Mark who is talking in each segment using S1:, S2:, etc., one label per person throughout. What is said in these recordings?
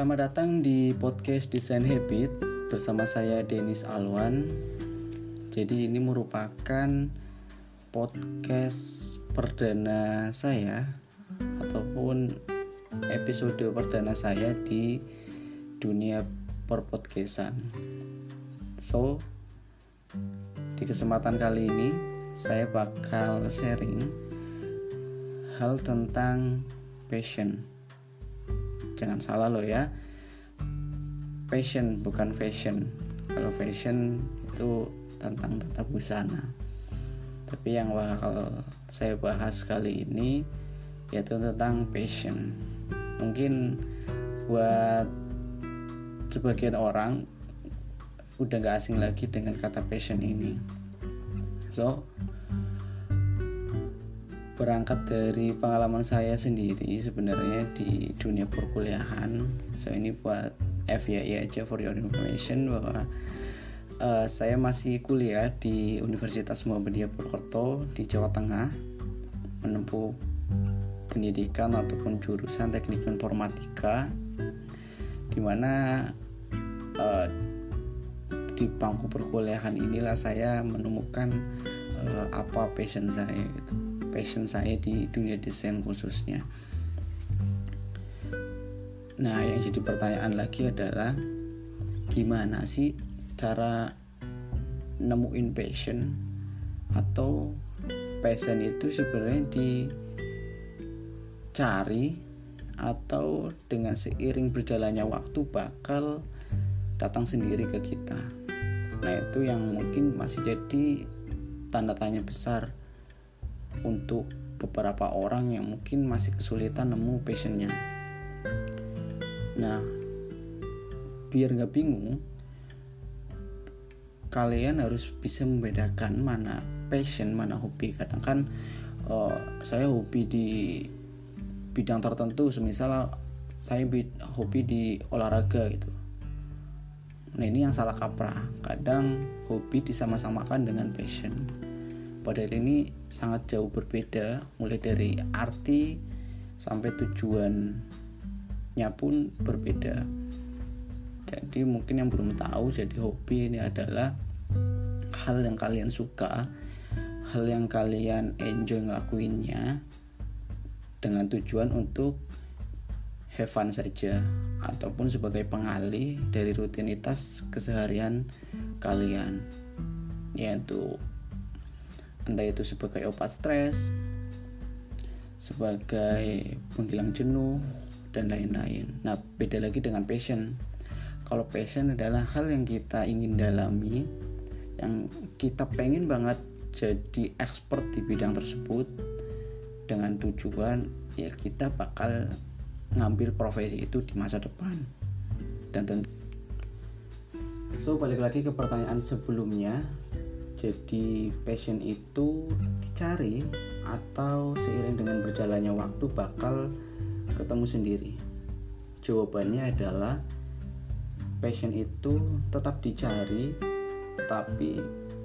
S1: Selamat datang di podcast Design Habit bersama saya Denis Alwan. Jadi ini merupakan podcast perdana saya ataupun episode perdana saya di dunia perpodcastan. So, di kesempatan kali ini saya bakal sharing hal tentang passion jangan salah loh ya. Passion bukan fashion. Kalau fashion itu tentang tata busana. Tapi yang bakal saya bahas kali ini yaitu tentang passion. Mungkin buat sebagian orang udah gak asing lagi dengan kata passion ini. So berangkat dari pengalaman saya sendiri sebenarnya di dunia perkuliahan. So ini buat FYI aja for your information bahwa uh, saya masih kuliah di Universitas Muhammadiyah Purwokerto di Jawa Tengah menempuh pendidikan ataupun jurusan teknik informatika di mana uh, di bangku perkuliahan inilah saya menemukan uh, apa passion saya gitu passion saya di dunia desain khususnya. Nah, yang jadi pertanyaan lagi adalah gimana sih cara nemuin passion atau passion itu sebenarnya dicari atau dengan seiring berjalannya waktu bakal datang sendiri ke kita. Nah, itu yang mungkin masih jadi tanda tanya besar untuk beberapa orang yang mungkin masih kesulitan nemu passionnya. Nah biar nggak bingung kalian harus bisa membedakan mana passion mana hobi. Kadang kan uh, saya hobi di bidang tertentu semisal saya hobi di olahraga gitu. Nah ini yang salah kaprah. Kadang hobi disama-samakan dengan passion padahal ini sangat jauh berbeda mulai dari arti sampai tujuannya pun berbeda. Jadi mungkin yang belum tahu jadi hobi ini adalah hal yang kalian suka hal yang kalian enjoy ngelakuinnya dengan tujuan untuk have fun saja ataupun sebagai pengalih dari rutinitas keseharian kalian yaitu entah itu sebagai obat stres sebagai penghilang jenuh dan lain-lain. Nah beda lagi dengan passion. Kalau passion adalah hal yang kita ingin dalami yang kita pengen banget jadi expert di bidang tersebut dengan tujuan ya kita bakal ngambil profesi itu di masa depan. Dan tentu so balik lagi ke pertanyaan sebelumnya jadi passion itu dicari atau seiring dengan berjalannya waktu bakal ketemu sendiri. Jawabannya adalah passion itu tetap dicari tapi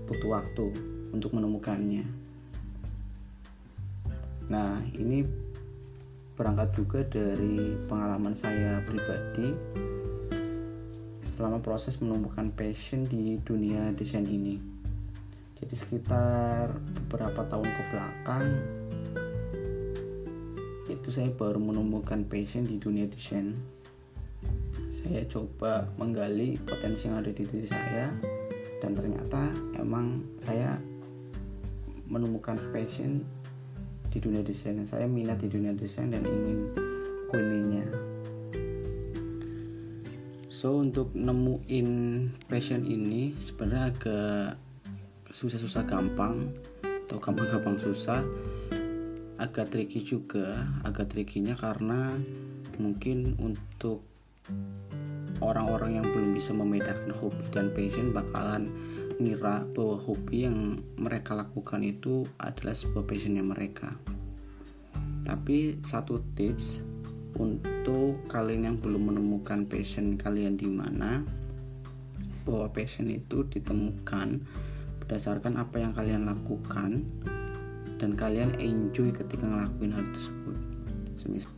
S1: butuh waktu untuk menemukannya. Nah, ini berangkat juga dari pengalaman saya pribadi selama proses menemukan passion di dunia desain ini jadi sekitar beberapa tahun ke belakang itu saya baru menemukan passion di dunia desain. Saya coba menggali potensi yang ada di diri saya dan ternyata emang saya menemukan passion di dunia desain. Saya minat di dunia desain dan ingin kulinya so untuk nemuin passion ini sebenarnya agak susah-susah gampang atau gampang-gampang susah agak tricky juga agak trickynya karena mungkin untuk orang-orang yang belum bisa membedakan hobi dan passion bakalan ngira bahwa hobi yang mereka lakukan itu adalah sebuah passionnya mereka. Tapi satu tips untuk kalian yang belum menemukan passion kalian di mana bahwa passion itu ditemukan berdasarkan apa yang kalian lakukan dan kalian enjoy ketika ngelakuin hal tersebut. Semisal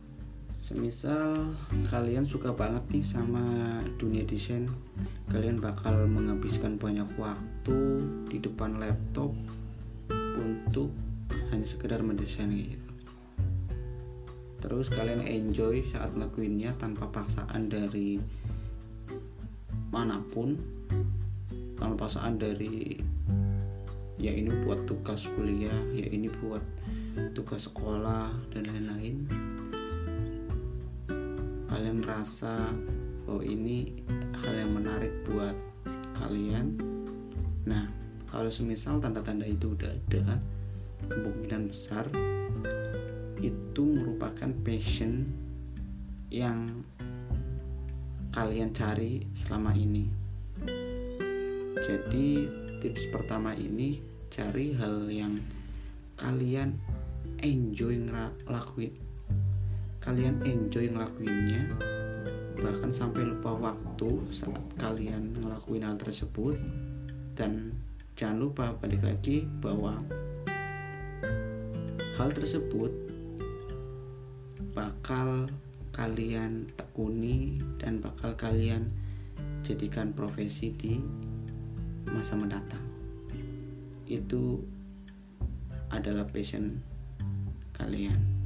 S1: semisal kalian suka banget nih sama dunia desain kalian bakal menghabiskan banyak waktu di depan laptop untuk hanya sekedar mendesain gitu. Terus kalian enjoy saat ngelakuinnya tanpa paksaan dari mana pun tanpa paksaan dari ya ini buat tugas kuliah ya ini buat tugas sekolah dan lain-lain. Kalian rasa oh ini hal yang menarik buat kalian. Nah kalau semisal tanda-tanda itu udah ada kemungkinan besar itu merupakan passion yang kalian cari selama ini jadi tips pertama ini cari hal yang kalian enjoy ngelakuin kalian enjoy ngelakuinnya bahkan sampai lupa waktu saat kalian ngelakuin hal tersebut. Dan jangan lupa balik lagi bahwa hal tersebut bakal kalian tekuni dan bakal kalian jadikan profesi di masa mendatang. Itu adalah passion kalian